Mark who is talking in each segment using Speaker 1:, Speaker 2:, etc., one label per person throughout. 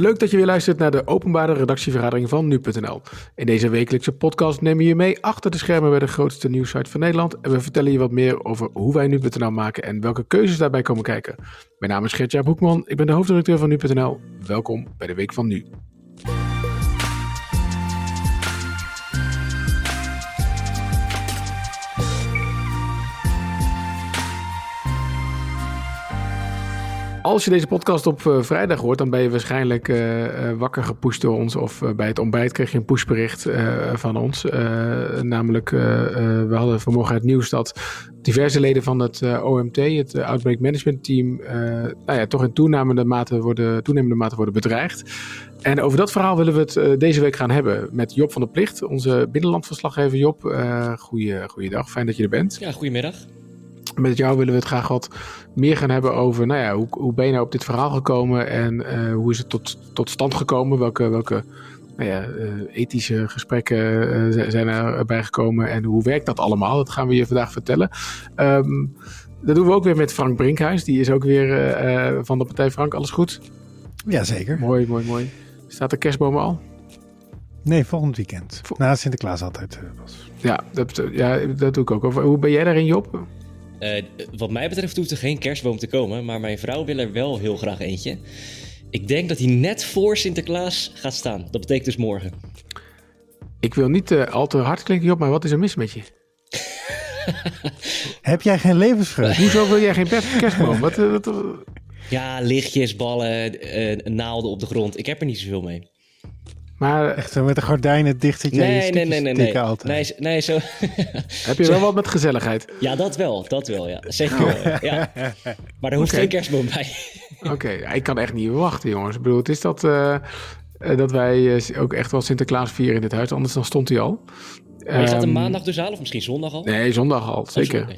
Speaker 1: Leuk dat je weer luistert naar de openbare redactievergadering van nu.nl. In deze wekelijkse podcast nemen we je mee achter de schermen bij de grootste nieuwssite van Nederland en we vertellen je wat meer over hoe wij nu.nl maken en welke keuzes daarbij komen kijken. Mijn naam is Gertjaap Hoekman, ik ben de hoofdredacteur van nu.nl. Welkom bij de Week van Nu. Als je deze podcast op uh, vrijdag hoort, dan ben je waarschijnlijk uh, uh, wakker gepusht door ons. Of bij het ontbijt kreeg je een pushbericht van ons. namelijk, we hadden vanmorgen het nieuws dat diverse leden van het OMT, het Outbreak Management Team, nou ja, toch in toenemende mate, worden, toenemende mate worden bedreigd. En over dat verhaal willen we het deze week gaan hebben met Job van der Plicht, onze binnenlandverslaggever Job. goeie, goeiedag, fijn dat je er bent.
Speaker 2: Ja, goedemiddag
Speaker 1: met jou willen we het graag wat meer gaan hebben over, nou ja, hoe, hoe ben je nou op dit verhaal gekomen en uh, hoe is het tot, tot stand gekomen? Welke, welke nou ja, uh, ethische gesprekken uh, zijn erbij gekomen en hoe werkt dat allemaal? Dat gaan we je vandaag vertellen. Um, dat doen we ook weer met Frank Brinkhuis, die is ook weer van de Partij Frank. Alles goed?
Speaker 3: Jazeker.
Speaker 1: Mooi, mooi, mooi. Staat de kerstboom al?
Speaker 3: Nee, volgend weekend. Na Sinterklaas altijd was.
Speaker 1: Ja dat, ja, dat doe ik ook. Hoe ben jij daarin, Job?
Speaker 2: Uh, wat mij betreft hoeft er geen kerstboom te komen, maar mijn vrouw wil er wel heel graag eentje. Ik denk dat hij net voor Sinterklaas gaat staan. Dat betekent dus morgen.
Speaker 1: Ik wil niet uh, al te hard klinken, Job, maar wat is er mis met je?
Speaker 3: Heb jij geen levensvreugde?
Speaker 1: Hoezo wil jij geen kerstboom? wat, uh, wat,
Speaker 2: Ja, lichtjes, ballen, naalden op de grond. Ik heb er niet zoveel mee.
Speaker 3: Maar echt zo met de gordijnen dicht zit jij
Speaker 2: nee, nee, nee, nee, nee.
Speaker 3: altijd.
Speaker 2: Nee, nee, zo.
Speaker 1: Heb je wel wat met gezelligheid?
Speaker 2: Ja, dat wel, dat wel, ja. Zeker wel, ja. Maar er hoeft okay. geen kerstboom bij.
Speaker 1: Oké, okay, ik kan echt niet wachten, jongens. Ik bedoel, het is dat, uh, dat wij ook echt wel Sinterklaas vieren in dit huis, anders dan stond hij al.
Speaker 2: Maar is dat een maandag dus al, of misschien zondag al?
Speaker 1: Nee, zondag al, zeker. Oh,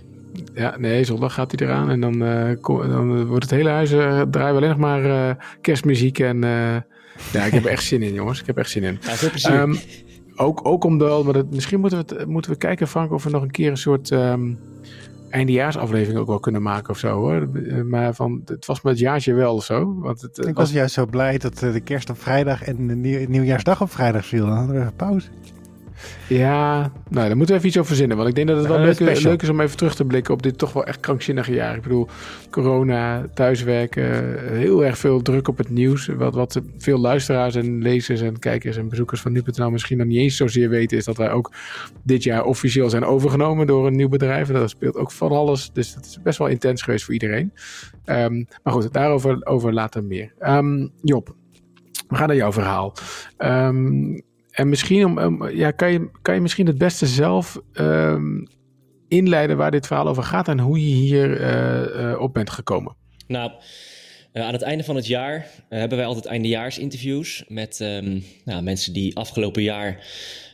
Speaker 1: ja, nee, zondag gaat hij eraan en dan, uh, dan wordt het hele huis, draaien we alleen nog maar kerstmuziek en ja, ik heb er echt zin in, jongens. Ik heb echt zin in.
Speaker 2: Ja, veel plezier. Um,
Speaker 1: ook, ook omdat, maar dat, misschien moeten we, het, moeten we kijken, Frank, of we nog een keer een soort um, eindejaarsaflevering ook wel kunnen maken of zo. Hoor. Maar van, het was met het jaartje wel of zo. Want het,
Speaker 3: ik was juist zo blij dat de kerst op vrijdag en de nieuw, nieuwjaarsdag op vrijdag viel. Dan hadden we even pauze.
Speaker 1: Ja, nou, daar moeten we even iets over verzinnen. Want ik denk dat het wel uh, leuk, leuk, is om even terug te blikken op dit toch wel echt krankzinnige jaar. Ik bedoel, corona, thuiswerken, heel erg veel druk op het nieuws. Wat, wat veel luisteraars en lezers en kijkers en bezoekers van nu.nl misschien nog niet eens zozeer weten, is dat wij ook dit jaar officieel zijn overgenomen door een nieuw bedrijf. En dat speelt ook van alles. Dus dat is best wel intens geweest voor iedereen. Um, maar goed, daarover over later meer. Um, Job, we gaan naar jouw verhaal. Um, en misschien om, ja, kan, je, kan je misschien het beste zelf um, inleiden waar dit verhaal over gaat en hoe je hier uh, uh, op bent gekomen?
Speaker 2: Nou, uh, aan het einde van het jaar hebben wij altijd eindejaarsinterviews met um, nou, mensen die afgelopen jaar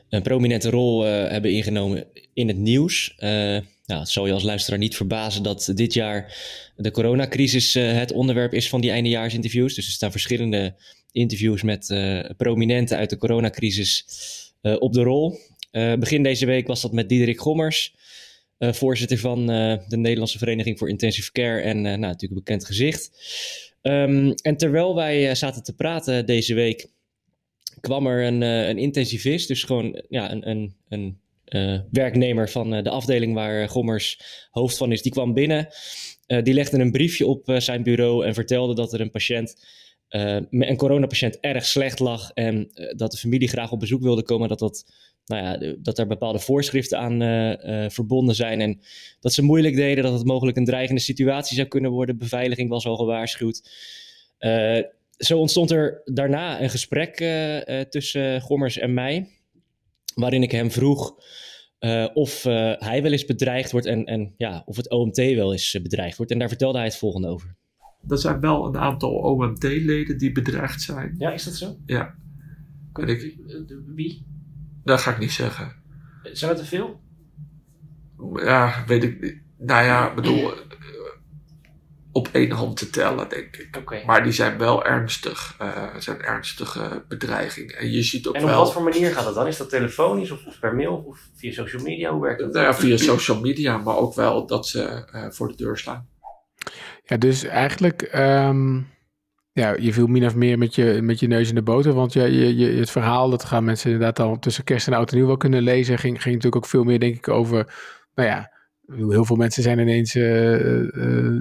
Speaker 2: een prominente rol hebben ingenomen in het nieuws. nou, het je als luisteraar niet verbazen dat dit jaar de coronacrisis het onderwerp is van die eindejaarsinterviews. Dus er staan verschillende interviews met uh, prominenten uit de coronacrisis uh, op de rol. Uh, begin deze week was dat met Diederik Gommers, voorzitter van de Nederlandse Vereniging voor Intensive Care en nou, natuurlijk een bekend gezicht. Um, en terwijl wij zaten te praten deze week, kwam er een, een intensivist, dus gewoon ja, een, een, een werknemer van de afdeling waar Gommers hoofd van is, die kwam binnen. Die legde een briefje op zijn bureau en vertelde dat er een patiënt een coronapatiënt erg slecht lag en uh, dat de familie graag op bezoek wilde komen, dat, dat, nou ja, dat er bepaalde voorschriften aan uh, verbonden zijn en dat ze moeilijk deden, dat het mogelijk een dreigende situatie zou kunnen worden. Beveiliging was al gewaarschuwd. zo ontstond er daarna een gesprek tussen Gommers en mij, waarin ik hem vroeg of hij wel eens bedreigd wordt en, en ja, of het OMT wel eens bedreigd wordt. En daar vertelde hij het volgende over
Speaker 4: er zijn wel een aantal OMT-leden die bedreigd zijn.
Speaker 2: Ja, is dat zo?
Speaker 4: Ja.
Speaker 2: Kun, ik, wie?
Speaker 4: Dat ga ik niet zeggen.
Speaker 2: Zijn het er veel?
Speaker 4: Ja, weet ik niet. Nou ja, bedoel, op één hand te tellen, denk ik.
Speaker 2: Okay.
Speaker 4: Maar die zijn wel ernstig. Uh, zijn ernstige bedreigingen. En je ziet ook
Speaker 2: En op
Speaker 4: wel...
Speaker 2: wat voor manier gaat dat dan? Is dat telefonisch of, per mail of via social media? Hoe werkt dat?
Speaker 4: Nou ja, via social media, maar ook wel dat ze uh, voor de deur slaan.
Speaker 1: Ja, dus eigenlijk, um, ja, je viel min of meer met je, met je neus in de boter. Want je, je, je, het verhaal, dat gaan mensen inderdaad al tussen kerst en oud en nieuw wel kunnen lezen. Ging, ging natuurlijk ook veel meer, denk ik, over, nou ja, heel veel mensen zijn ineens uh,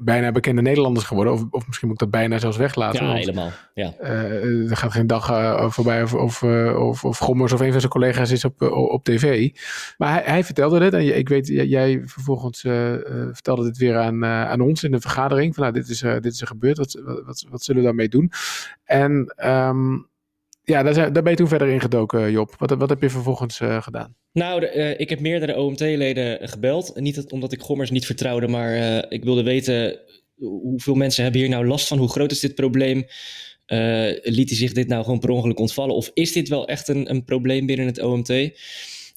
Speaker 1: bijna bekende Nederlanders geworden. Of, of misschien moet ik dat bijna zelfs weglaten.
Speaker 2: Ja, helemaal. Ja.
Speaker 1: Uh, er gaat geen dag uh, voorbij of, of, uh, of, of Gommers of een van zijn collega's is op, op tv. Maar hij, hij vertelde het. En ik weet, jij vervolgens vertelde dit weer aan, aan ons in de vergadering. Van nou, dit is, dit is er gebeurd. Wat, wat, wat, zullen we daarmee doen? En um, ja, daar, ben je toen verder ingedoken, Job. Wat, wat heb je vervolgens uh, gedaan?
Speaker 2: Nou, de, uh, ik heb meerdere OMT-leden gebeld. Niet omdat ik Gommers niet vertrouwde, maar ik wilde weten hoeveel mensen hebben hier nou last van? Hoe groot is dit probleem? liet hij zich dit nou gewoon per ongeluk ontvallen? Of is dit wel echt een, een probleem binnen het OMT?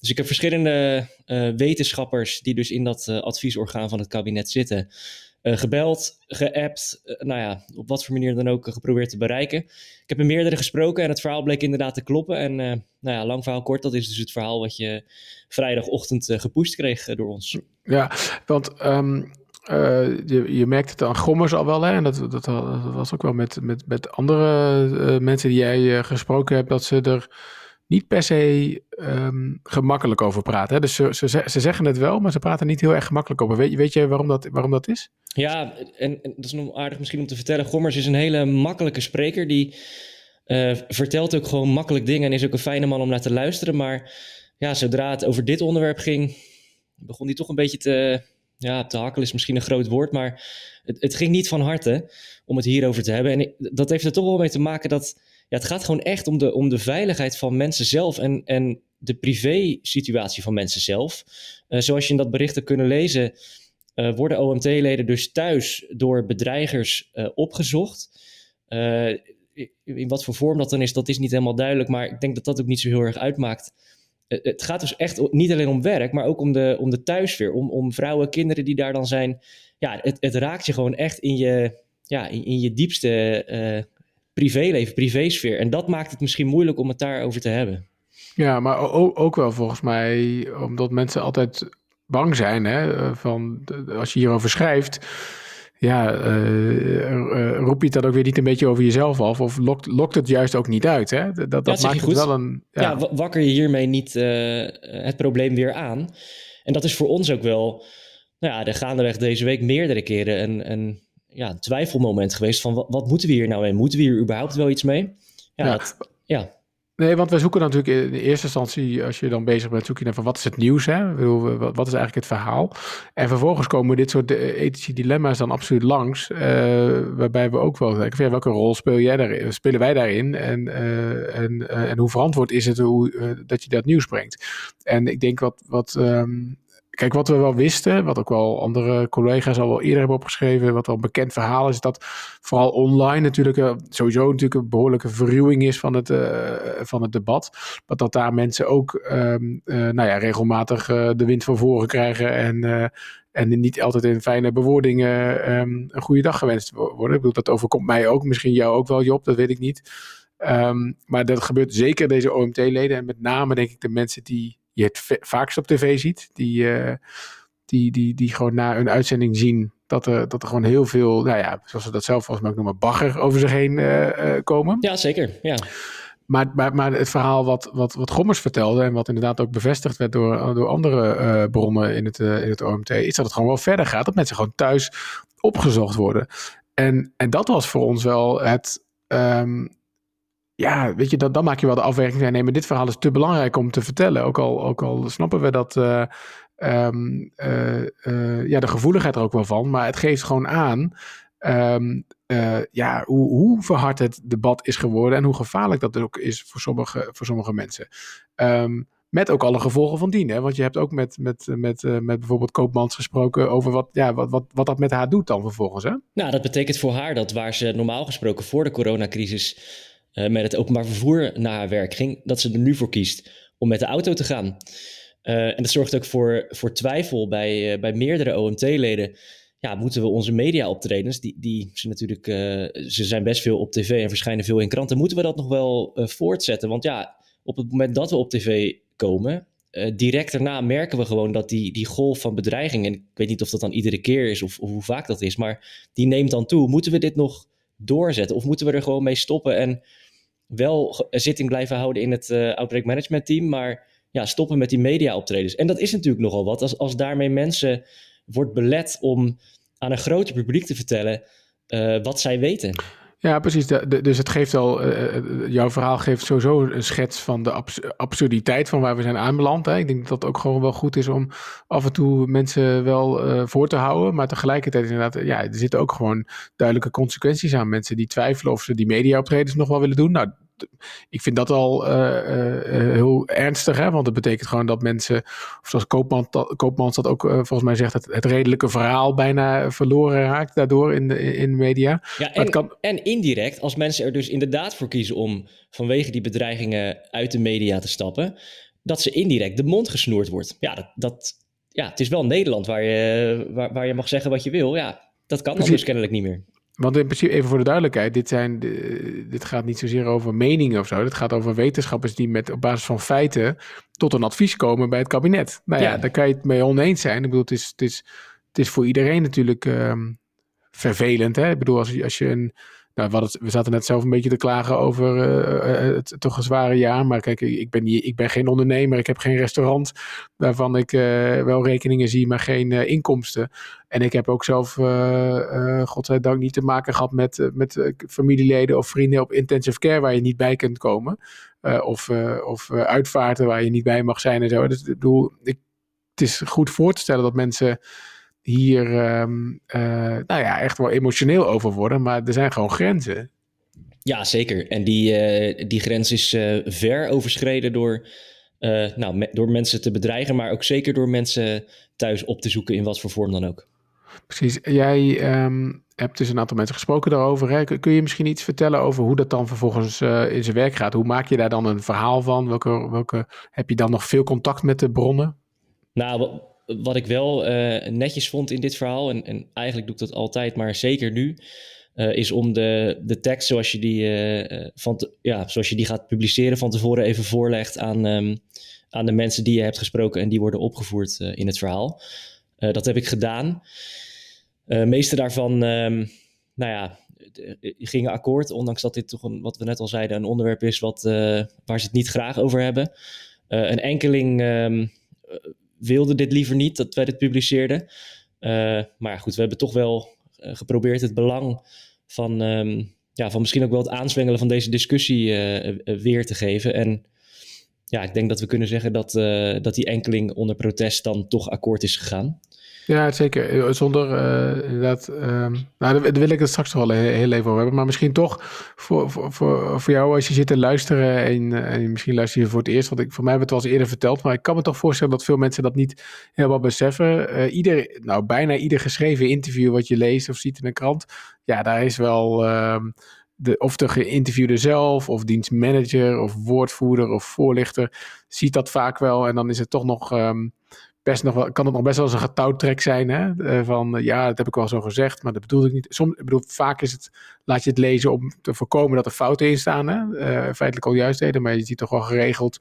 Speaker 2: Dus ik heb verschillende wetenschappers die dus in dat adviesorgaan van het kabinet zitten uh, gebeld, geappt, uh, nou ja, op wat voor manier dan ook geprobeerd te bereiken. Ik heb met meerdere gesproken en het verhaal bleek inderdaad te kloppen. En nou ja, lang verhaal kort, dat is dus het verhaal wat je vrijdagochtend gepusht kreeg door ons.
Speaker 1: Ja, want um, je, je merkt het aan Gommers al wel, hè? en dat, dat, dat was ook wel met, met, met andere mensen die jij gesproken hebt, dat ze er niet per se um, gemakkelijk over praten. Hè? Dus ze, ze, ze, zeggen het wel, maar ze praten niet heel erg gemakkelijk over. Weet, weet je waarom dat, waarom dat is?
Speaker 2: Ja, en, en dat is nog aardig misschien om te vertellen. Gommers is een hele makkelijke spreker. Die uh, vertelt ook gewoon makkelijk dingen en is ook een fijne man om naar te luisteren. Maar ja, zodra het over dit onderwerp ging, begon hij toch een beetje te, ja, te hakkelen is misschien een groot woord, maar het, het ging niet van harte om het hierover te hebben. En dat heeft er toch wel mee te maken dat ja, het gaat gewoon echt om de, om de veiligheid van mensen zelf en, en de privé-situatie van mensen zelf. Uh, zoals je in dat bericht hebt kunnen lezen, uh, worden OMT-leden dus thuis door bedreigers uh, opgezocht. in wat voor vorm dat dan is, dat is niet helemaal duidelijk, maar ik denk dat dat ook niet zo heel erg uitmaakt. het gaat dus echt niet alleen om werk, maar ook om de, om de thuisfeer, om, om vrouwen, kinderen die daar dan zijn. Ja, het, het raakt je gewoon echt in je, ja, in, in je diepste privéleven, privésfeer. En dat maakt het misschien moeilijk om het daarover te hebben.
Speaker 1: Ja, maar ook wel volgens mij omdat mensen altijd bang zijn. Hè, van als je hierover schrijft, ja, uh, roep je het dan ook weer niet een beetje over jezelf af? Of lokt, lokt het juist ook niet uit? Hè? Dat, dat, maakt het wel een.
Speaker 2: Ja, ja wakker je hiermee niet uh, het probleem weer aan? En dat is voor ons ook wel, nou ja, de gaandeweg deze week meerdere keren een, een ja, een twijfelmoment geweest van wat, wat, moeten we hier nou mee? Moeten we hier überhaupt wel iets mee? Ja, ja.
Speaker 1: Nee, want wij zoeken natuurlijk in de eerste instantie, als je dan bezig bent, zoek je naar van wat is het nieuws, hè? Wat is eigenlijk het verhaal? En vervolgens komen dit soort eh, ethische dilemma's dan absoluut langs, uh, waarbij we ook wel denken, welke rol speel jij daarin, spelen wij daarin? En, uh, en, uh, en hoe verantwoord is het hoe, dat je dat nieuws brengt? En ik denk wat, wat um, Kijk, wat we wel wisten, wat ook wel andere collega's al wel eerder hebben opgeschreven, wat al bekend verhaal is, dat vooral online natuurlijk uh, sowieso natuurlijk een behoorlijke verruwing is van het, uh, van het debat. Maar dat daar mensen ook um, uh, nou ja, regelmatig de wind van voren krijgen en, en niet altijd in fijne bewoordingen um, een goede dag gewenst worden. Ik bedoel, dat overkomt mij ook, misschien jou ook wel Job, dat weet ik niet. Um, maar dat gebeurt zeker deze OMT-leden en met name denk ik de mensen die je het vaakst op tv ziet. Die, uh, die, die, die gewoon na een uitzending zien dat er, dat er gewoon heel veel, nou ja, zoals ze dat zelf volgens mij ook noemen, bagger over zich heen uh, komen.
Speaker 2: Ja, zeker. Ja.
Speaker 1: Maar, maar, maar het verhaal wat, wat, wat Gommers vertelde en wat inderdaad ook bevestigd werd door, door andere uh, bronnen in het, uh, in het OMT, is dat het gewoon wel verder gaat. Dat mensen gewoon thuis opgezocht worden. En, en dat was voor ons wel het, um, ja, weet je, dat, dan maak je wel de afweging van nee, maar dit verhaal is te belangrijk om te vertellen. Ook al, ook al snappen we dat, uh, um, uh, uh, ja, de gevoeligheid er ook wel van, maar het geeft gewoon aan, um, ja, hoe, hoe verhard het debat is geworden en hoe gevaarlijk dat ook is voor sommige, voor sommige mensen. Um, met ook alle gevolgen van dien. Hè? Want je hebt ook met, met, met, met bijvoorbeeld Koopmans gesproken over wat, ja, wat, wat, wat dat met haar doet dan vervolgens. Hè?
Speaker 2: Nou, dat betekent voor haar dat waar ze normaal gesproken voor de coronacrisis uh, met het openbaar vervoer naar haar werk ging, dat ze er nu voor kiest om met de auto te gaan. Uh, en dat zorgt ook voor, voor twijfel bij, uh, bij meerdere OMT-leden. Ja, moeten we onze media-optredens, die, die ze natuurlijk, ze zijn best veel op tv en verschijnen veel in kranten, moeten we dat nog wel voortzetten? Want ja, op het moment dat we op tv komen, direct daarna merken we gewoon dat die, die golf van bedreiging, en ik weet niet of dat dan iedere keer is of, of hoe vaak dat is, maar die neemt dan toe. Moeten we dit nog doorzetten? Of moeten we er gewoon mee stoppen en wel zitting blijven houden in het uh, outbreak management team, maar ja, stoppen met die media optredens? En dat is natuurlijk nogal wat, als, als daarmee mensen wordt belet om aan een groter publiek te vertellen uh, wat zij weten.
Speaker 1: Ja, precies. dus het geeft al, uh, jouw verhaal geeft sowieso een schets van de absurditeit van waar we zijn aanbeland. Hè. Ik denk dat dat ook gewoon wel goed is om af en toe mensen wel voor te houden. Maar tegelijkertijd inderdaad, ja, er zitten ook gewoon duidelijke consequenties aan. Mensen die twijfelen of ze die mediaoptredens nog wel willen doen. Nou, ik vind dat al uh, uh, heel ernstig, hè? want het betekent gewoon dat mensen, of zoals Koopman, Koopmans dat ook volgens mij zegt, het, het, redelijke verhaal bijna verloren raakt daardoor in de, in media.
Speaker 2: Ja, en, kan... en indirect, als mensen er dus inderdaad voor kiezen om vanwege die bedreigingen uit de media te stappen, dat ze indirect de mond gesnoerd wordt. Ja, dat, dat, ja het is wel Nederland waar je, waar, waar je mag zeggen wat je wil. Ja, dat kan dan dus kennelijk niet meer.
Speaker 1: Want in principe, even voor de duidelijkheid, dit, zijn, dit gaat niet zozeer over meningen of zo. Dit gaat over wetenschappers die met, op basis van feiten tot een advies komen bij het kabinet. Nou ja, daar kan je het mee oneens zijn. Ik bedoel, het is, het is, het is voor iedereen natuurlijk um, vervelend. Hè? Ik bedoel, als, als je een nou, we, we zaten net zelf een beetje te klagen over uh, het toch een zware jaar. Maar kijk, ik ben, niet, ik ben geen ondernemer. Ik heb geen restaurant waarvan ik wel rekeningen zie, maar geen inkomsten. En ik heb ook zelf, godzijdank, niet te maken gehad met, met familieleden of vrienden op intensive care waar je niet bij kunt komen. of of uitvaarten waar je niet bij mag zijn en zo. Dus ik bedoel, ik, het is goed voor te stellen dat mensen hier um, nou ja, echt wel emotioneel over worden. Maar er zijn gewoon grenzen.
Speaker 2: Ja, zeker. En die, uh, die grens is uh, ver overschreden door, nou, me, door mensen te bedreigen, maar ook zeker door mensen thuis op te zoeken in wat voor vorm dan ook.
Speaker 1: Precies. Jij um, hebt dus een aantal mensen gesproken daarover. Hè? Kun je misschien iets vertellen over hoe dat dan vervolgens in zijn werk gaat? Hoe maak je daar dan een verhaal van? Welke, welke, heb je dan nog veel contact met de bronnen?
Speaker 2: Nou, wat ik wel uh, netjes vond in dit verhaal, en, en, eigenlijk doe ik dat altijd, maar zeker nu, uh, is om de, de tekst zoals je, die, uh, van ja, zoals je die gaat publiceren van tevoren even voorlegt aan, um, aan de mensen die je hebt gesproken en die worden opgevoerd in het verhaal. dat heb ik gedaan. De meeste daarvan, um, nou ja, gingen akkoord, ondanks dat dit toch een, wat we net al zeiden, een onderwerp is wat, waar ze het niet graag over hebben. een enkeling um, wilde dit liever niet, dat wij dit publiceerden. Uh, maar goed, we hebben toch wel uh, geprobeerd het belang van, um, ja, van misschien ook wel het aanzwengelen van deze discussie uh, weer te geven. En ja, ik denk dat we kunnen zeggen dat, dat die enkeling onder protest dan toch akkoord is gegaan.
Speaker 1: Ja, zeker. Eh, zonder uh, inderdaad. Um, nou, daar wil ik het straks wel heel even over hebben. Maar misschien toch voor, voor, voor, voor jou als je zit te luisteren. En, uh, en misschien luister je voor het eerst. Want ik, voor mij hebben het wel eens eerder verteld. Maar ik kan me toch voorstellen dat veel mensen dat niet helemaal beseffen. Ieder, nou, bijna ieder geschreven interview wat je leest of ziet in een krant. Ja, daar is wel. Um, de, of de geïnterviewde zelf, of dienstmanager, of woordvoerder, of voorlichter, ziet dat vaak wel. En dan is het toch nog. Um, best nog wel, kan het nog best wel eens een getouwtrek zijn. Hè? Uh, van ja, dat heb ik wel zo gezegd, maar dat bedoel ik niet. Soms, ik bedoel, vaak is het, laat je het lezen om te voorkomen dat er fouten in staan. Hè? Uh, feitelijk al juist deden, maar je ziet toch wel geregeld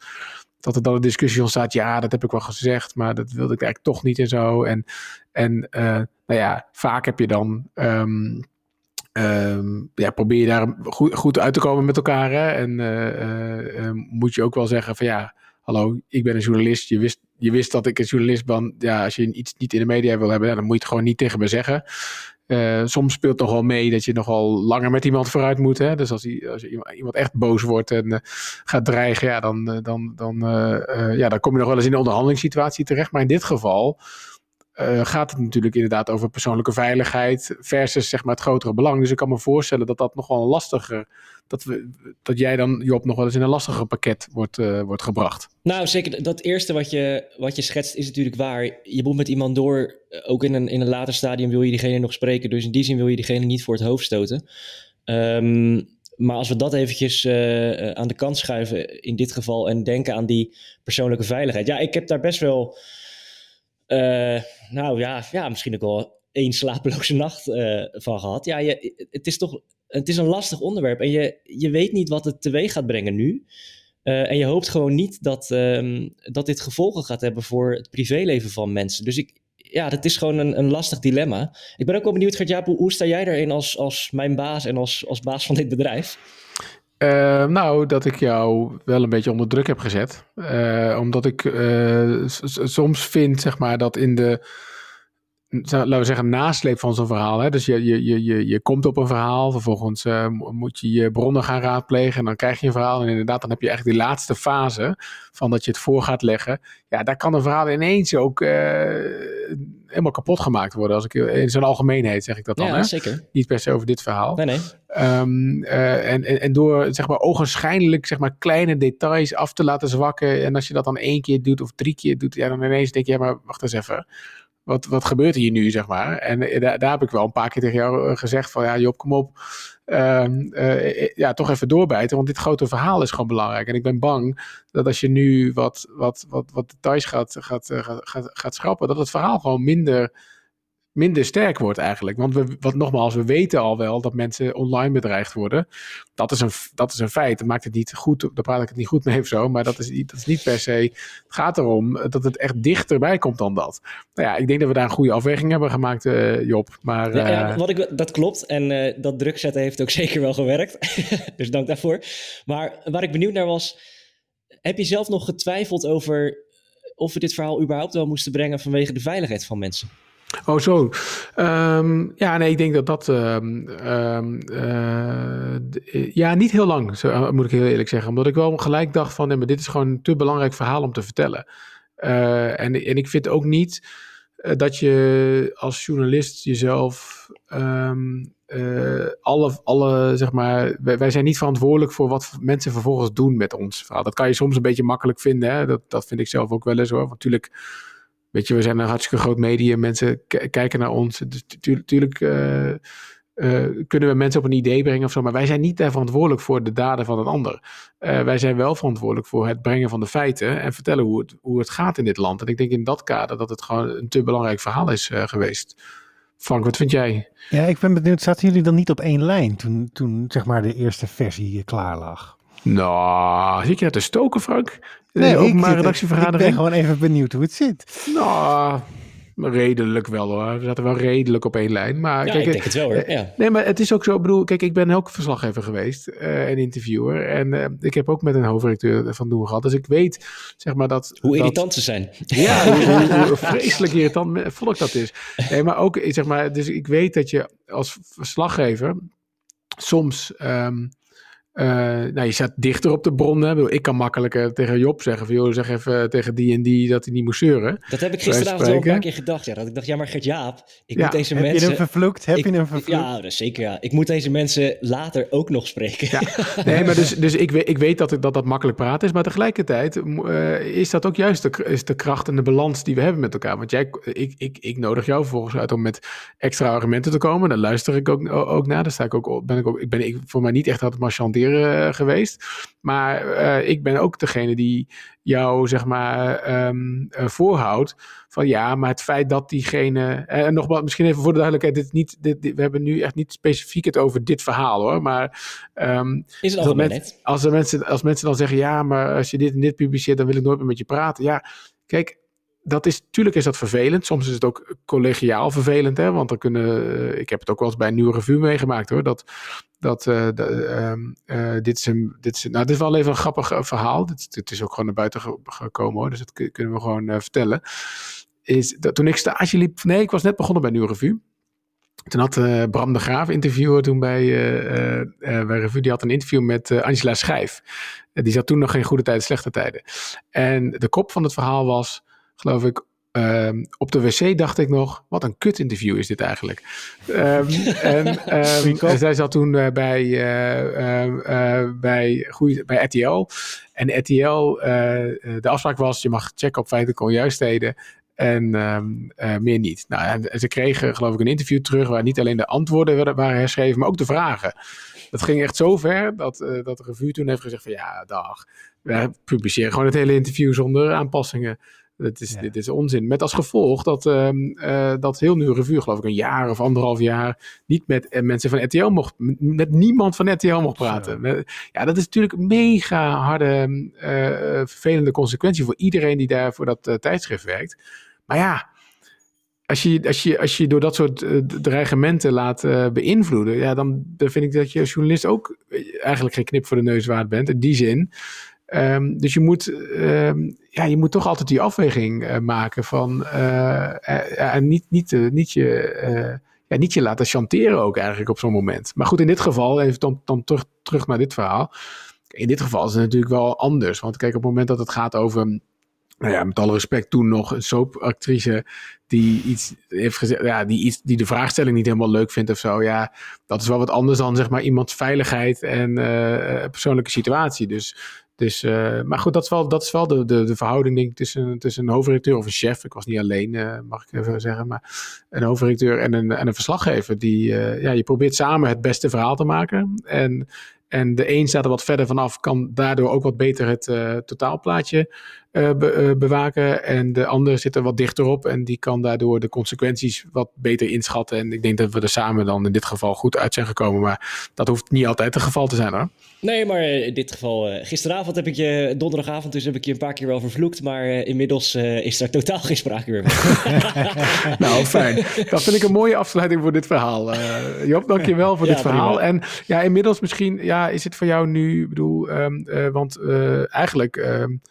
Speaker 1: dat er dan een discussie ontstaat. Ja, dat heb ik wel gezegd, maar dat wilde ik eigenlijk toch niet en zo. En, en nou ja, vaak heb je dan. Um, ja, probeer je daar goed, goed uit te komen met elkaar. Hè? En uh, uh, moet je ook wel zeggen van ja, hallo, ik ben een journalist. Je wist, je wist dat ik een journalist ben. Ja, als je iets niet in de media wil hebben, dan moet je het gewoon niet tegen me zeggen. Uh, soms speelt nog wel mee dat je nogal langer met iemand vooruit moet. Hè? Dus als, iemand echt boos wordt en uh, gaat dreigen, ja, dan, uh, dan, dan, ja, dan kom je nog wel eens in een onderhandelingssituatie terecht. Maar in dit geval uh, gaat het natuurlijk inderdaad over persoonlijke veiligheid versus zeg maar het grotere belang. Dus ik kan me voorstellen dat dat nog wel een lastiger, dat, we, dat jij dan Job nog wel eens in een lastiger pakket wordt, uh, wordt gebracht.
Speaker 2: Nou zeker, dat eerste wat je, wat je schetst is natuurlijk waar. Je moet met iemand door, eh, ook in een, in een later stadium wil je diegene nog spreken, dus in die zin wil je diegene niet voor het hoofd stoten. Um, maar als we dat eventjes uh, aan de kant schuiven in dit geval en denken aan die persoonlijke veiligheid. Ja, ik heb daar best wel nou ja, ja, misschien ook wel één slapeloze nacht uh, van gehad. Ja, je, het is toch het is een lastig onderwerp en je, je weet niet wat het teweeg gaat brengen nu. Uh, en je hoopt gewoon niet dat, um, dat dit gevolgen gaat hebben voor het privéleven van mensen. Dus ik, ja, dat is gewoon een, een lastig dilemma. Ik ben ook wel benieuwd, Gert-Jaap, hoe, hoe sta jij erin als, als mijn baas en als, als baas van dit bedrijf?
Speaker 1: Uh, nou, dat ik jou wel een beetje onder druk heb gezet. Uh, omdat ik uh, soms vind, zeg maar, dat in de laten we zeggen, nasleep van zo'n verhaal. Hè? Dus je, je, je, je komt op een verhaal, vervolgens moet je je bronnen gaan raadplegen en dan krijg je een verhaal. En inderdaad, dan heb je eigenlijk die laatste fase van dat je het voor gaat leggen. Ja, daar kan een verhaal ineens ook helemaal kapot gemaakt worden. Als ik, in zijn algemeenheid zeg ik dat dan.
Speaker 2: Ja,
Speaker 1: hè?
Speaker 2: zeker.
Speaker 1: Niet per se over dit verhaal.
Speaker 2: Nee, nee.
Speaker 1: Um, uh, en, en, en door zeg maar ogenschijnlijk zeg maar kleine details af te laten zwakken. En als je dat dan één keer doet of drie keer doet, ja, dan ineens denk je, ja, maar wacht eens even wat, wat gebeurt hier nu, zeg maar? En uh, daar, daar, heb ik wel een paar keer tegen jou uh, gezegd van, ja Job, kom op, ja, toch even doorbijten, want dit grote verhaal is gewoon belangrijk. En ik ben bang dat als je nu wat, wat, wat, wat details gaat, gaat, gaat, gaat schrappen, dat het verhaal gewoon minder minder sterk wordt eigenlijk. Want we, wat nogmaals, we weten al wel dat mensen online bedreigd worden. Dat is een, dat is een feit. Dat maakt het niet goed, daar praat ik het niet goed mee of zo. Maar dat is, dat is niet per se. Het gaat erom dat het echt dichterbij komt dan dat. Nou ja, ik denk dat we daar een goede afweging hebben gemaakt, uh, Job. Maar,
Speaker 2: ja, ja, wat ik, dat klopt. En uh, dat druk zetten heeft ook zeker wel gewerkt. dus dank daarvoor. Maar waar ik benieuwd naar was. Heb je zelf nog getwijfeld over of we dit verhaal überhaupt wel moesten brengen vanwege de veiligheid van mensen?
Speaker 1: Oh, zo. Um, ja, nee, ik denk dat dat. Um, um, uh, ja, niet heel lang, zo, moet ik heel eerlijk zeggen. Omdat ik wel gelijk dacht van, nee, maar dit is gewoon een te belangrijk verhaal om te vertellen. En, en ik vind ook niet dat je als journalist jezelf. alle, alle, zeg maar, wij, wij, zijn niet verantwoordelijk voor wat mensen vervolgens doen met ons verhaal. Dat kan je soms een beetje makkelijk vinden. Hè? Dat, dat vind ik zelf ook wel eens hoor. Want natuurlijk Weet je, we zijn een hartstikke groot medium. Mensen kijken naar ons. Dus natuurlijk uh, uh, kunnen we mensen op een idee brengen of zo. Maar wij zijn niet daar verantwoordelijk voor de daden van een ander. Uh, wij zijn wel verantwoordelijk voor het brengen van de feiten. En vertellen hoe het, hoe het gaat in dit land. En ik denk in dat kader dat het gewoon een te belangrijk verhaal is geweest. Frank, wat vind jij?
Speaker 3: Ja, ik ben benieuwd. Zaten jullie dan niet op één lijn toen, toen zeg maar de eerste versie klaar lag?
Speaker 1: Nou, zit je net te stoken, Frank?
Speaker 3: Nee, ook maar redactievergadering. Ik ben gewoon even benieuwd hoe het zit.
Speaker 1: Nou, redelijk wel hoor. We zaten wel redelijk op één lijn. Maar,
Speaker 2: ja,
Speaker 1: kijk,
Speaker 2: ik denk het wel hoor. Ja.
Speaker 1: Nee, maar het is ook zo. Ik bedoel, kijk, ik ben ook verslaggever geweest uh, en interviewer. En uh, ik heb ook met een hoofdredacteur van doen gehad. Dus ik weet, zeg maar, dat...
Speaker 2: Hoe
Speaker 1: dat,
Speaker 2: irritant ze zijn.
Speaker 1: Ja, hoe, hoe, hoe vreselijk irritant volk dat is. Nee, maar ook, zeg maar, dus ik weet dat je als verslaggever soms... Um, uh, nou, je staat dichter op de bronnen. Ik kan makkelijker tegen Job zeggen van, joh, zeg even tegen die en die dat hij niet moet zeuren.
Speaker 2: Dat heb ik gisteravond wel een paar keer gedacht. Ja, dat ik dacht, ja, maar Gert-Jaap, ik
Speaker 3: ja,
Speaker 2: moet deze
Speaker 3: heb
Speaker 2: mensen...
Speaker 3: Heb je hem vervloekt? Heb
Speaker 2: ik,
Speaker 3: je hem vervloekt?
Speaker 2: Ja, dat zeker ja. Ik moet deze mensen later ook nog spreken.
Speaker 1: Ja. Nee, maar dus, dus ik, weet, ik weet dat, ik, dat dat makkelijk praten is, maar tegelijkertijd uh, is dat ook juist de, is de kracht en de balans die we hebben met elkaar. Want jij, ik, ik, ik nodig jou vervolgens uit om met extra argumenten te komen. Daar luister ik ook, ook naar. Daar sta ik ook, ben ik ook, ik ben ik, voor mij niet echt altijd maar chanteren geweest. Maar uh, ik ben ook degene die jou, zeg maar, um, uh, voorhoudt. Van ja, maar het feit dat diegene. En uh, nogmaals, misschien even voor de duidelijkheid: dit niet, dit, dit, we hebben nu echt niet specifiek het over dit verhaal hoor. Maar. Um,
Speaker 2: Is het
Speaker 1: met, als, mensen, als mensen dan zeggen: ja, maar als je dit en dit publiceert, dan wil ik nooit meer met je praten. Ja, kijk dat is, natuurlijk is dat vervelend. Soms is het ook collegiaal vervelend, hè? want dan kunnen, ik heb het ook wel eens bij een nieuwe revue meegemaakt hoor, dat, dat de, um, uh, dit is een, dit is, nou dit is wel even een grappig verhaal, dit, is ook gewoon naar buiten gekomen hoor, dus dat kunnen we gewoon vertellen. Is dat toen ik stage liep, nee ik was net begonnen bij een nieuwe revue. Toen had Bram de Graaf, interviewer toen bij, uh, bij Revue, die had een interview met Angela Schijf. die zat toen nog geen goede tijden, slechte tijden. En de kop van het verhaal was, geloof ik, Um, op de wc dacht ik nog, wat een kut interview is dit eigenlijk. Um, en, um, en zij zat toen uh, bij, uh, uh, bij, goeie, bij RTL. En RTL, de afspraak was, je mag checken op feitelijke onjuistheden. En meer niet. Nou, en, en, ze kregen geloof ik een interview terug waar niet alleen de antwoorden werden, waren herschreven, maar ook de vragen. Dat ging echt zo ver dat, dat de revue toen heeft gezegd van ja, dag, wij publiceren gewoon het hele interview zonder aanpassingen. Dat is, ja. Dit is onzin. Met als gevolg dat, um, uh, dat heel Nieuwe Revue, geloof ik, een jaar of anderhalf jaar niet met uh, mensen van RTL mocht, met niemand van RTL mocht praten. Ja, dat is natuurlijk een mega harde, uh, vervelende consequentie voor iedereen die daar voor dat tijdschrift werkt. Maar ja, als je, als je, als je door dat soort dreigementen laat uh, beïnvloeden, ja, dan, dan vind ik dat je als journalist ook eigenlijk geen knip voor de neus waard bent. In die zin. Um, dus je moet, um, ja, je moet toch altijd die afweging uh, maken van en niet, niet, niet, je, ja, niet je laten chanteren ook eigenlijk op zo'n moment. Maar goed, in dit geval, even dan, dan terug, terug naar dit verhaal. In dit geval is het natuurlijk wel anders. Want kijk, op het moment dat het gaat over nou ja, met alle respect, toen nog een soapactrice die iets heeft gezegd, ja, die, iets, die de vraagstelling niet helemaal leuk vindt of zo. Ja, dat is wel wat anders dan zeg maar iemands veiligheid en persoonlijke situatie. Dus, dus uh, maar goed, dat is wel, dat is wel de, de, de verhouding denk ik tussen, tussen een hoofdredacteur of een chef. Ik was niet alleen, uh, mag ik even zeggen, maar een hoofdredacteur en een, en een verslaggever. Die, ja, je probeert samen het beste verhaal te maken. En en de een staat er wat verder vanaf, kan daardoor ook wat beter het totaalplaatje be, uh, bewaken. En de ander zit er wat dichter op en die kan daardoor de consequenties wat beter inschatten. En ik denk dat we er samen dan in dit geval goed uit zijn gekomen. Maar dat hoeft niet altijd het geval te zijn hoor.
Speaker 2: Nee, maar in dit geval, gisteravond heb ik je, donderdagavond dus heb ik je een paar keer wel vervloekt. Maar inmiddels is daar totaal geen sprake meer van.
Speaker 1: nou, fijn. Dat vind ik een mooie afsluiting voor dit verhaal. Job, dankjewel voor ja, dit verhaal. Prima. En ja, inmiddels misschien, ja, is het voor jou nu, ik bedoel, um, want eigenlijk um,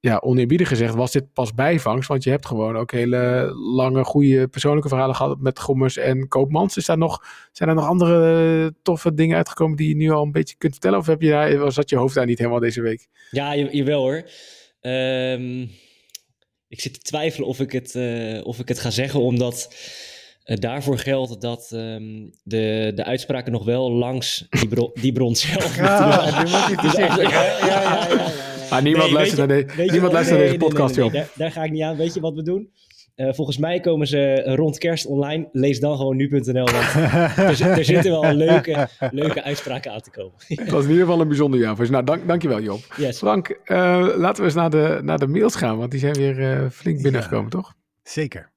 Speaker 1: ja, oneerbiedig gezegd was dit pas bijvangst. Want je hebt gewoon ook hele lange, goede persoonlijke verhalen gehad met Gommers en Koopmans. Is daar nog, zijn er nog andere toffe dingen uitgekomen die je nu al een beetje kunt vertellen? Of heb je daar, zat je hoofd daar niet helemaal deze week?
Speaker 2: Ja, je, jawel hoor. Um, ik zit te twijfelen of ik het, uh, of ik het ga zeggen, omdat uh, daarvoor geldt dat um, de, de uitspraken nog wel langs die, bron, die bron zelf. Ja,
Speaker 1: die moet je zeggen. Ja, ja, ja. ja. Ah, niemand nee, luistert, naar, de, niemand luistert nee, naar deze podcast,
Speaker 2: nee, daar, daar, ga ik niet aan. Weet je wat we doen? Uh, volgens mij komen ze rond kerst online. Lees dan gewoon nu.nl. Want er, er, zitten wel leuke, leuke uitspraken aan te komen.
Speaker 1: dat is in ieder geval een bijzonder jaar. Nou, dank, dankjewel Job. Yes. Frank, uh, laten we eens naar de, naar de mails gaan. Want die zijn weer uh, flink binnengekomen, ja, toch?
Speaker 3: Zeker.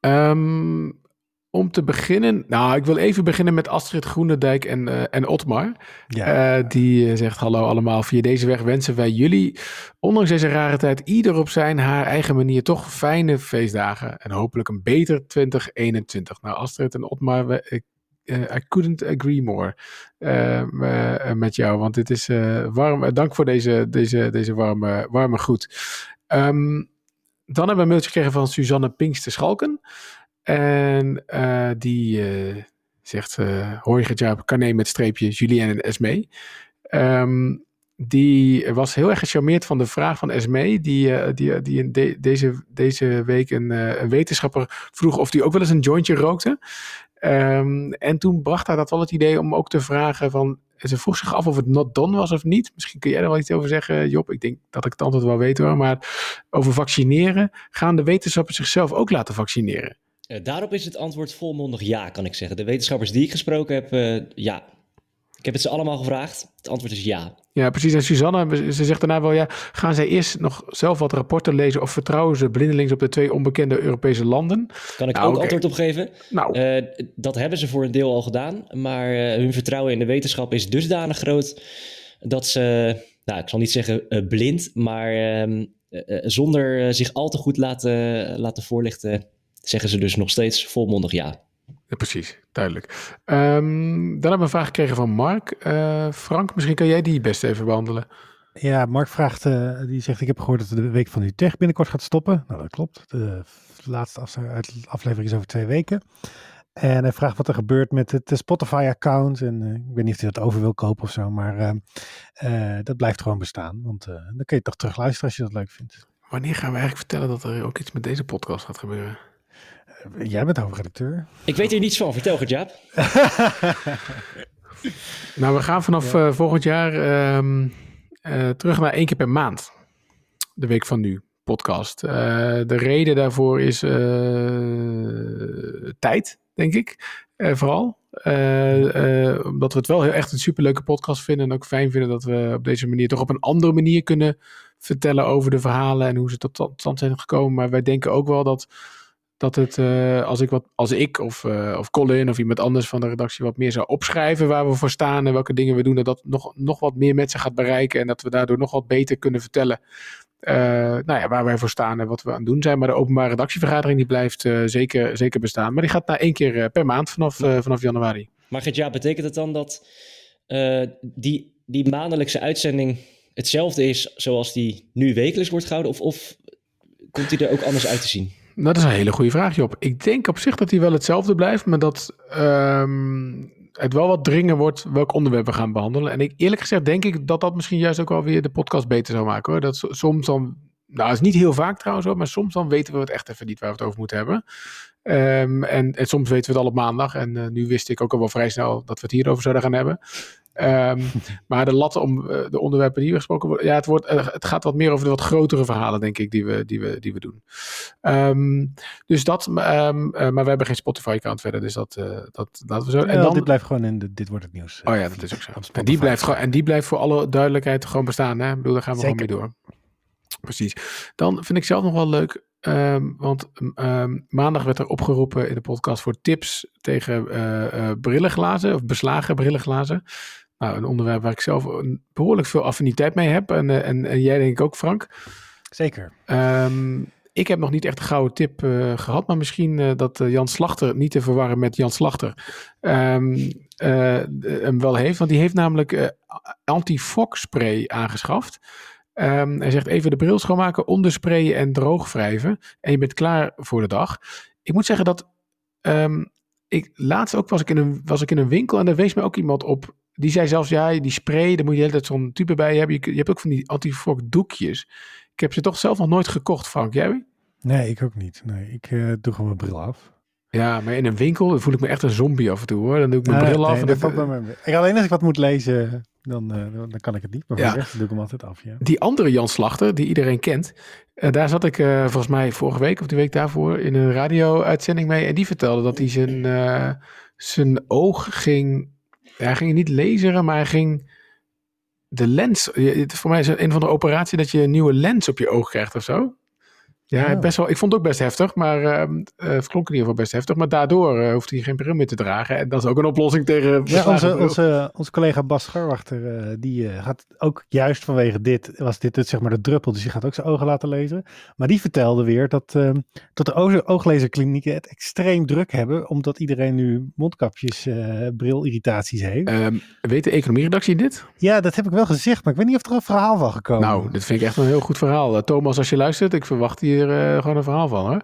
Speaker 1: Um, om te beginnen, nou, ik wil even beginnen met Astrid Groenendijk en, uh, en Otmar. Ja. Uh, die uh, zegt: Hallo allemaal, via deze weg wensen wij jullie, ondanks deze rare tijd, ieder op zijn haar eigen manier toch fijne feestdagen en hopelijk een beter 2021. Nou, Astrid en Otmar, we, I couldn't agree more met jou, want dit is warm. dank voor deze, deze, deze warme, warme groet. Um, dan hebben we een mailtje gekregen van Suzanne Pinkster Schalken. En uh, die uh, zegt, uh, hoi Gertjaap, Carné met streepje Julien en Esme. Um, die was heel erg gecharmeerd van de vraag van Esme, die, die, die deze, deze week een, wetenschapper vroeg of die ook wel eens een jointje rookte. Um, en toen bracht hij dat wel het idee om ook te vragen van, ze vroeg zich af of het not done was of niet. Misschien kun jij er wel iets over zeggen, Job. Ik denk dat ik het antwoord wel weet hoor. Maar over vaccineren, gaan de wetenschappers zichzelf ook laten vaccineren?
Speaker 2: Uh, daarop is het antwoord volmondig ja, kan ik zeggen. De wetenschappers die ik gesproken heb, uh, ja. Ik heb het ze allemaal gevraagd. Het antwoord is ja.
Speaker 1: Ja, precies. En Suzanne, ze zegt daarna wel ja. Gaan zij eerst nog zelf wat rapporten lezen of vertrouwen ze blindelings op de twee onbekende Europese landen?
Speaker 2: Kan ik nou, ook okay. antwoord op geven? Nou. Uh, dat hebben ze voor een deel al gedaan. Maar hun vertrouwen in de wetenschap is dusdanig groot dat ze, nou, ik zal niet zeggen blind, maar ehm, zonder zich al te goed laten, laten voorlichten zeggen ze dus nog steeds volmondig ja.
Speaker 1: ja precies, duidelijk. Um, dan hebben we een vraag gekregen van Mark. Uh, Frank, misschien kan jij die best even behandelen.
Speaker 3: Ja, Mark vraagt, uh, die zegt ik heb gehoord dat de week van Utrecht binnenkort gaat stoppen. Nou, dat klopt. De laatste aflevering is over twee weken. En hij vraagt wat er gebeurt met het Spotify-account. En uh, ik weet niet of hij dat over wil kopen of zo, maar uh, dat blijft gewoon bestaan. Want dan kun je toch terug luisteren als je dat leuk vindt.
Speaker 1: Wanneer gaan we eigenlijk vertellen dat er ook iets met deze podcast gaat gebeuren?
Speaker 3: Jij bent hoofdredacteur.
Speaker 2: Ik weet hier niets van. Vertel, Gertjaap.
Speaker 1: nou, we gaan vanaf ja. uh, volgend jaar um, uh, terug naar één keer per maand. De week van nu, podcast. Uh, de reden daarvoor is tijd, denk ik. vooral. omdat we het wel heel echt een superleuke podcast vinden. En ook fijn vinden dat we op deze manier toch op een andere manier kunnen vertellen over de verhalen en hoe ze tot stand zijn gekomen. Maar wij denken ook wel dat dat het, als ik, wat, als ik of, of Colin of iemand anders van de redactie wat meer zou opschrijven waar we voor staan en welke dingen we doen, dat dat nog, nog wat meer mensen gaat bereiken en dat we daardoor nog wat beter kunnen vertellen nou ja, waar wij voor staan en wat we aan het doen zijn. Maar de openbare redactievergadering die blijft zeker, zeker bestaan. Maar die gaat naar één keer per maand vanaf, vanaf januari.
Speaker 2: Maar ja, betekent het dan dat die, die maandelijkse uitzending hetzelfde is zoals die nu wekelijks wordt gehouden? Of, of komt die er ook anders uit te zien?
Speaker 1: Dat is een hele goede vraag, Job. Ik denk op zich dat hij wel hetzelfde blijft, maar dat um, het wel wat dringen wordt welk onderwerp we gaan behandelen. En ik, eerlijk gezegd denk ik dat dat misschien juist ook wel weer de podcast beter zou maken. Hoor. Dat soms dan, nou, is niet heel vaak trouwens hoor, maar soms dan weten we het echt even niet waar we het over moeten hebben. Um, en, en, soms weten we het al op maandag. En uh, nu wist ik ook al wel vrij snel dat we het hierover zouden gaan hebben. Um, maar de lat om uh, de onderwerpen die we gesproken worden. Ja, het, wordt, uh, het gaat wat meer over de wat grotere verhalen, denk ik, die we, die we, die we doen. Um, dus dat. Maar we hebben geen Spotify-account verder. Dus dat, dat laten we zo.
Speaker 3: Ja, en dan, dit blijft gewoon in de Dit wordt het nieuws.
Speaker 1: Oh ja, dat is ook zo. En die, blijft gewoon, en die blijft voor alle duidelijkheid gewoon bestaan. Hè? Ik bedoel, daar gaan we Zeker. gewoon mee door. Precies. Dan vind ik zelf nog wel leuk. Um, want um, maandag werd er opgeroepen in de podcast voor tips tegen uh, brillenglazen of beslagen brillenglazen. Nou, een onderwerp waar ik zelf behoorlijk veel affiniteit mee heb. En, uh, en, en, jij denk ik ook, Frank.
Speaker 3: Zeker.
Speaker 1: Um, ik heb nog niet echt een gouden tip gehad, maar misschien dat Jan Slachter, niet te verwarren met Jan Slachter, hem wel heeft. Want die heeft namelijk anti-fog spray aangeschaft. Um, hij zegt even de bril schoonmaken, ondersprayen en droogwrijven. En je bent klaar voor de dag. Ik moet zeggen dat. Um, ik, laatst ook was ik, in een, was ik in een winkel en daar wees me ook iemand op. Die zei zelfs: ja, die spray, daar moet je de hele tijd zo'n tube bij hebben. Je, je hebt ook van die antifog doekjes. Ik heb ze toch zelf nog nooit gekocht, Frank. Jij?
Speaker 3: Nee, ik ook niet. Nee, ik uh, doe gewoon mijn bril af.
Speaker 1: Ja, maar in een winkel voel ik me echt een zombie af en toe hoor. Dan doe ik mijn bril af.
Speaker 3: Nee, en dan, ik alleen als ik wat moet lezen, dan, uh, dan kan ik het niet. Maar voor ja. de rest doe ik hem altijd af. Ja.
Speaker 1: Die andere Jan Slachter, die iedereen kent. Uh, daar zat ik uh, volgens mij vorige week of de week daarvoor in een radio-uitzending mee. En die vertelde dat hij zijn, zijn oog ging. Hij ging niet laseren, maar hij ging de lens. Voor mij is een van de operaties dat je een nieuwe lens op je oog krijgt of zo. Ja, best wel. Ik vond het ook best heftig, maar uh, het klonk in ieder geval best heftig. Maar daardoor uh, hoeft hij geen bril meer te dragen. En dat is ook een oplossing tegen.
Speaker 3: Ja, onze, onze, onze collega Bas Scharwachter, uh, die gaat ook juist vanwege dit, was dit het, zeg maar de druppel, dus die gaat ook zijn ogen laten lezen. Maar die vertelde weer dat, ehm, dat de oog ooglezerklinieken het extreem druk hebben, omdat iedereen nu mondkapjes, brilirritaties heeft.
Speaker 1: Um, weet de economieredactie dit?
Speaker 3: Ja, dat heb ik wel gezegd, maar ik weet niet of er een verhaal van gekomen
Speaker 1: Nou, dit vind ik echt een heel goed verhaal. Thomas, als je luistert, ik verwacht hier uh, gewoon een verhaal van hoor.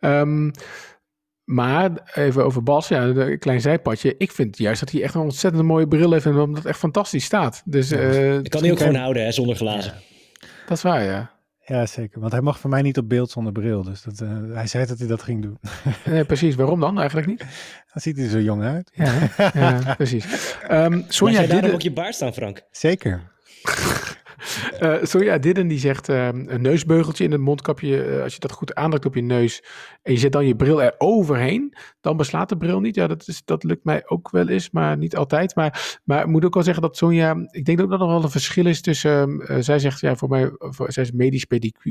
Speaker 1: Um, maar even over Bas, ja, een klein zijpadje. Ik vind juist dat hij echt een ontzettend mooie bril heeft en dat het echt fantastisch staat. Dus, uh,
Speaker 2: ik kan hij ook gewoon houden hè, zonder glazen. Ja.
Speaker 1: Dat is waar, ja.
Speaker 3: Ja, zeker. Want hij mag voor mij niet op beeld zonder bril. Dus dat, uh, hij zei dat hij dat ging doen.
Speaker 1: nee, precies. Waarom dan eigenlijk niet?
Speaker 3: Dan ziet hij er zo jong uit.
Speaker 1: Ja, ja precies. Um,
Speaker 2: Sonja, jij dit... op je baard staan, Frank?
Speaker 3: Zeker.
Speaker 1: Uh, Sonja Didden die zegt uh, een neusbeugeltje in het mondkapje. Uh, als je dat goed aandrukt op je neus en je zet dan je bril er overheen, dan beslaat de bril niet. Ja, dat, is, dat lukt mij ook wel eens, maar niet altijd. Maar, maar ik moet ook wel zeggen dat Sonja, ik denk dat er wel een verschil is tussen, zij zegt ja, voor mij, voor, zij is medisch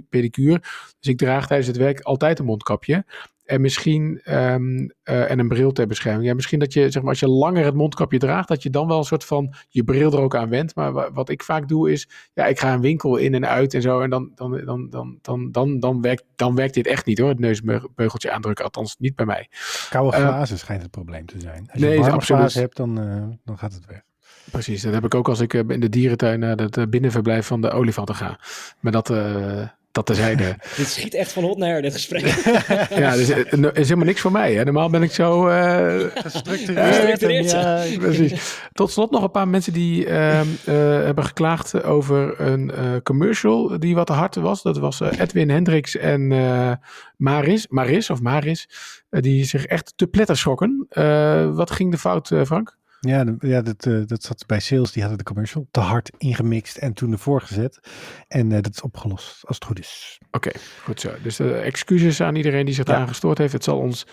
Speaker 1: pedicure, dus ik draag tijdens het werk altijd een mondkapje. En misschien, um, uh, en een bril ter bescherming. Ja, misschien dat je, zeg maar, als je langer het mondkapje draagt, dat je dan wel een soort van je bril er ook aan wendt. Maar wat ik vaak doe is, ja, ik ga een winkel in en uit en zo. En dan, dan, dan, dan, dan, dan, dan, werkt, dan werkt dit echt niet hoor, het neusbeugeltje aandrukken. Althans, niet bij mij.
Speaker 3: Koude glazen uh, schijnt het probleem te zijn. Als je nee, warme glazen hebt, dan, uh, dan gaat het weg.
Speaker 1: Precies, dat heb ik ook als ik in de dierentuin naar het binnenverblijf van de olifanten ga. Maar dat, dat terzijde.
Speaker 2: dit schiet echt van hot naar dit gesprek.
Speaker 1: ja, dus, er is helemaal niks voor mij. Hè. Normaal ben ik zo... Uh,
Speaker 2: gestructureerd.
Speaker 1: ja, precies. Tot slot nog een paar mensen die uh, uh, hebben geklaagd over een commercial die wat te hard was. Dat was Edwin Hendricks en Maris, Maris of Maris, die zich echt te pletter schokken. wat ging de fout, Frank?
Speaker 3: Ja, ja dat, uh, dat zat bij sales. Die hadden de commercial te hard ingemixt en toen ervoor gezet. En uh, dat is opgelost, als het goed is.
Speaker 1: Oké, okay, goed zo. Dus uh, excuses aan iedereen die zich ja. eraan gestoord heeft. Het zal ons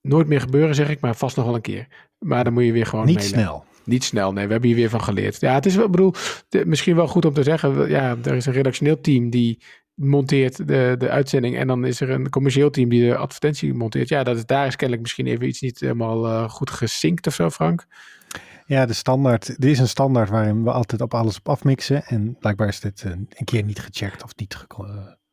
Speaker 1: nooit meer gebeuren, zeg ik, maar vast nog wel een keer. Maar dan moet je weer gewoon
Speaker 3: Niet snel.
Speaker 1: Niet snel, nee. We hebben hier weer van geleerd. Ja, het is, ik bedoel, de, misschien wel goed om te zeggen. Ja, er is een redactioneel team die monteert de, de uitzending. En dan is er een commercieel team die de advertentie monteert. Ja, dat is, daar is kennelijk misschien even iets niet helemaal uh, goed gesinkt of zo, Frank.
Speaker 3: Ja, de standaard. Er is een standaard waarin we altijd op alles op afmixen. En blijkbaar is dit een, een keer niet gecheckt of niet ge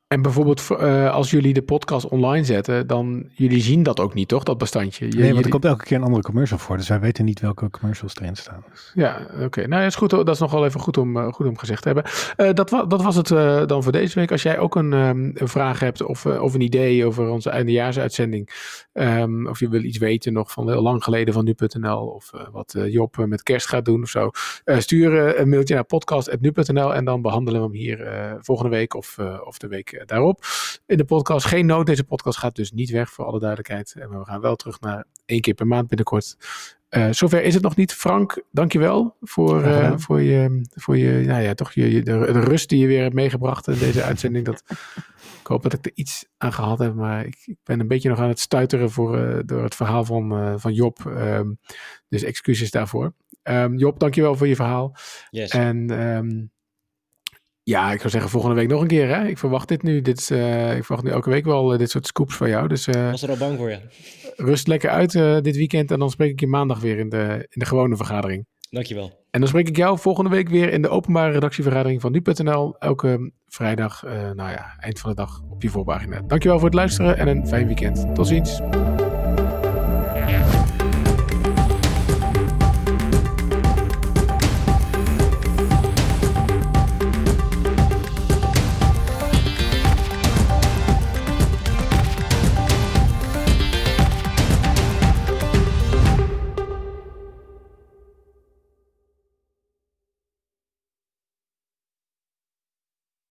Speaker 1: en bijvoorbeeld uh, als jullie de podcast online zetten, dan jullie zien dat ook niet, toch? Dat bestandje. Je,
Speaker 3: nee, want er komt elke keer een andere commercial voor, dus wij weten niet welke commercials erin staan.
Speaker 1: Ja, oké. Nou, is goed. Dat is nog wel even goed om, uh, goed om gezegd te hebben. Uh, dat, wa dat was het dan voor deze week. Als jij ook een, um, een vraag hebt of, of een idee over onze eindejaarsuitzending, um, of je wil iets weten nog van heel lang geleden van nu.nl, of wat Job met kerst gaat doen of zo, stuur een mailtje naar podcast.nu.nl en dan behandelen we hem hier volgende week of, of de week daarop in de podcast. Geen nood, deze podcast gaat dus niet weg voor alle duidelijkheid. Maar we gaan wel terug naar één keer per maand binnenkort. Uh, zover is het nog niet. Frank, dankjewel voor, uh, voor, je, voor je, nou ja, toch je, de, de, rust die je weer hebt meegebracht in deze uitzending. Dat, ik hoop dat ik er iets aan gehad heb, maar ik, ik ben een beetje nog aan het stuiteren voor, uh, door het verhaal van, van Job. Um, dus excuses daarvoor. Um, Job, dankjewel voor je verhaal.
Speaker 2: Yes.
Speaker 1: En um, ja, ik zou zeggen volgende week nog een keer. Hè? Ik verwacht dit nu. Dit is, uh, ik verwacht nu elke week wel uh, dit soort scoops van jou. Dus, uh,
Speaker 2: was er al bang voor je.
Speaker 1: Rust lekker uit dit weekend en dan spreek ik je maandag weer in de, in de gewone vergadering.
Speaker 2: Dankjewel.
Speaker 1: En dan spreek ik jou volgende week weer in de openbare redactievergadering van nu.nl. Elke vrijdag, nou ja, eind van de dag op je voorpagina. Dankjewel voor het luisteren en een fijn weekend. Tot ziens.